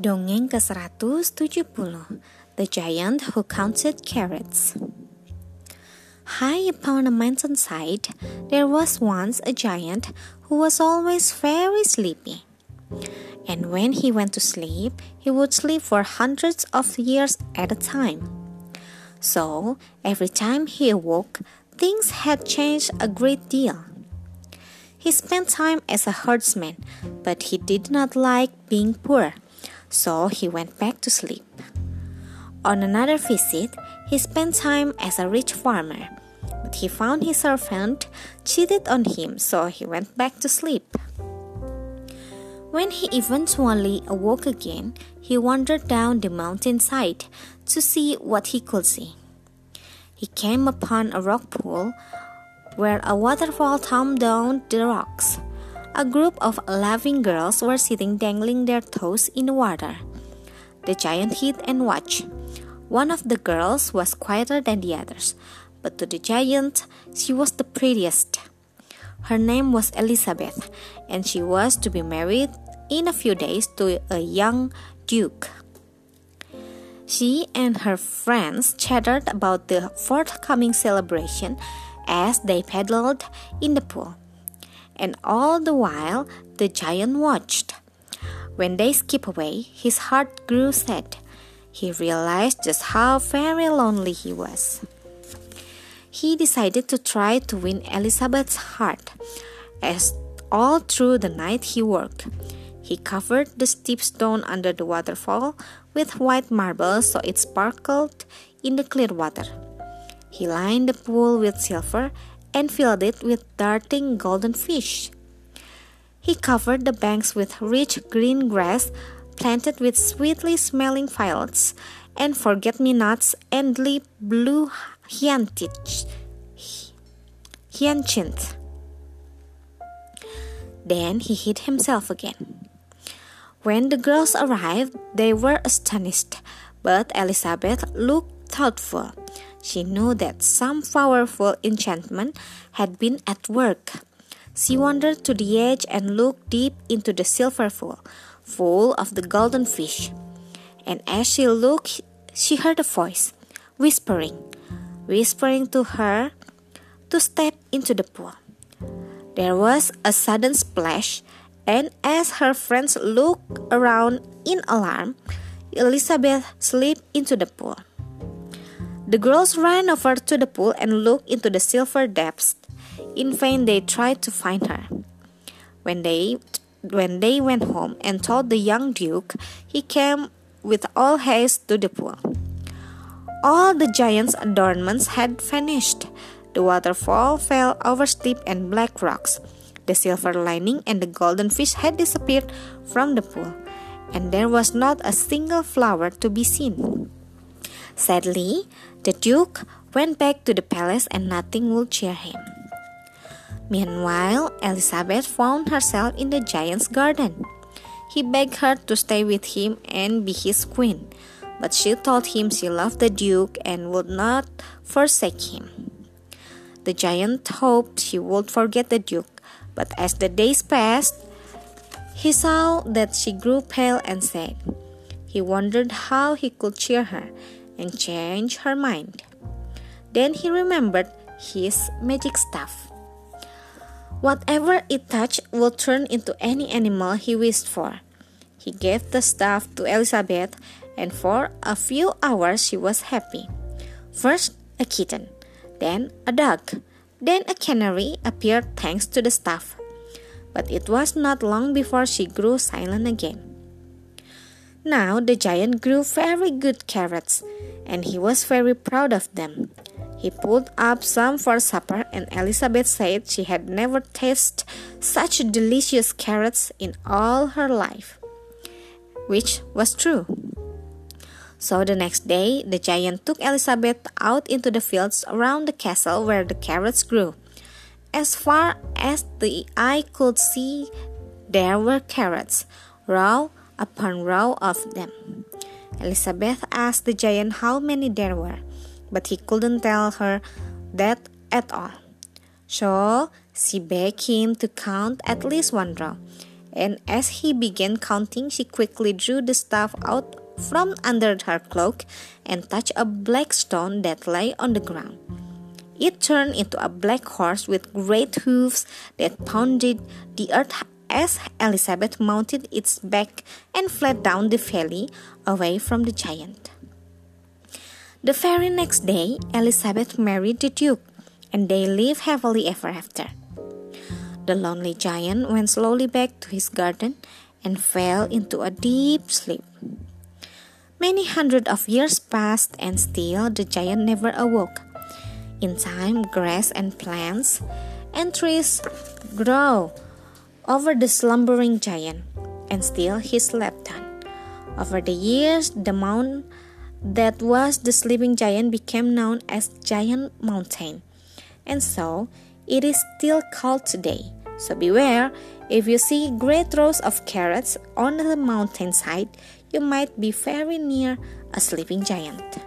Dongeng ke-170 The Giant Who Counted Carrots High upon a mountainside, there was once a giant who was always very sleepy. And when he went to sleep, he would sleep for hundreds of years at a time. So, every time he awoke, things had changed a great deal. He spent time as a herdsman, but he did not like being poor so he went back to sleep. On another visit, he spent time as a rich farmer, but he found his servant cheated on him, so he went back to sleep. When he eventually awoke again, he wandered down the mountainside to see what he could see. He came upon a rock pool where a waterfall tumbled down the rocks. A group of laughing girls were sitting dangling their toes in the water. The giant hid and watched. One of the girls was quieter than the others, but to the giant, she was the prettiest. Her name was Elizabeth, and she was to be married in a few days to a young duke. She and her friends chattered about the forthcoming celebration as they paddled in the pool and all the while the giant watched. When they skipped away, his heart grew sad. He realized just how very lonely he was. He decided to try to win Elizabeth's heart. As all through the night he worked, he covered the steep stone under the waterfall with white marble so it sparkled in the clear water. He lined the pool with silver and filled it with darting golden fish. He covered the banks with rich green grass planted with sweetly smelling violets and forget me nots and deep blue hyacinth. Then he hid himself again. When the girls arrived, they were astonished, but Elizabeth looked thoughtful. She knew that some powerful enchantment had been at work. She wandered to the edge and looked deep into the silver pool, full of the golden fish. And as she looked, she heard a voice, whispering, whispering to her to step into the pool. There was a sudden splash, and as her friends looked around in alarm, Elizabeth slipped into the pool. The girls ran over to the pool and looked into the silver depths. In vain they tried to find her. When they when they went home and told the young duke, he came with all haste to the pool. All the giant's adornments had vanished. The waterfall fell over steep and black rocks. The silver lining and the golden fish had disappeared from the pool, and there was not a single flower to be seen. Sadly, the Duke went back to the palace and nothing would cheer him. Meanwhile, Elizabeth found herself in the giant's garden. He begged her to stay with him and be his queen, but she told him she loved the Duke and would not forsake him. The giant hoped he would forget the Duke, but as the days passed, he saw that she grew pale and sad. He wondered how he could cheer her and change her mind. Then he remembered his magic staff. Whatever it touched would turn into any animal he wished for. He gave the staff to Elizabeth, and for a few hours she was happy. First, a kitten, then a dog, then a canary appeared thanks to the staff. But it was not long before she grew silent again. Now the giant grew very good carrots, and he was very proud of them. He pulled up some for supper, and Elizabeth said she had never tasted such delicious carrots in all her life, which was true. So the next day, the giant took Elizabeth out into the fields around the castle where the carrots grew. As far as the eye could see, there were carrots, raw, upon row of them. Elizabeth asked the giant how many there were, but he couldn't tell her that at all. So she begged him to count at least one row, and as he began counting, she quickly drew the staff out from under her cloak and touched a black stone that lay on the ground. It turned into a black horse with great hoofs that pounded the earth as Elizabeth mounted its back and fled down the valley away from the giant. The very next day, Elizabeth married the Duke, and they lived happily ever after. The lonely giant went slowly back to his garden and fell into a deep sleep. Many hundred of years passed, and still the giant never awoke. In time, grass and plants and trees grow over the slumbering giant, and still he slept on. Over the years, the mound that was the sleeping giant became known as Giant Mountain, and so it is still called today. So beware, if you see great rows of carrots on the mountainside, you might be very near a sleeping giant.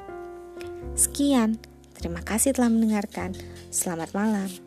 Sekian, terima kasih telah mendengarkan. Selamat malam.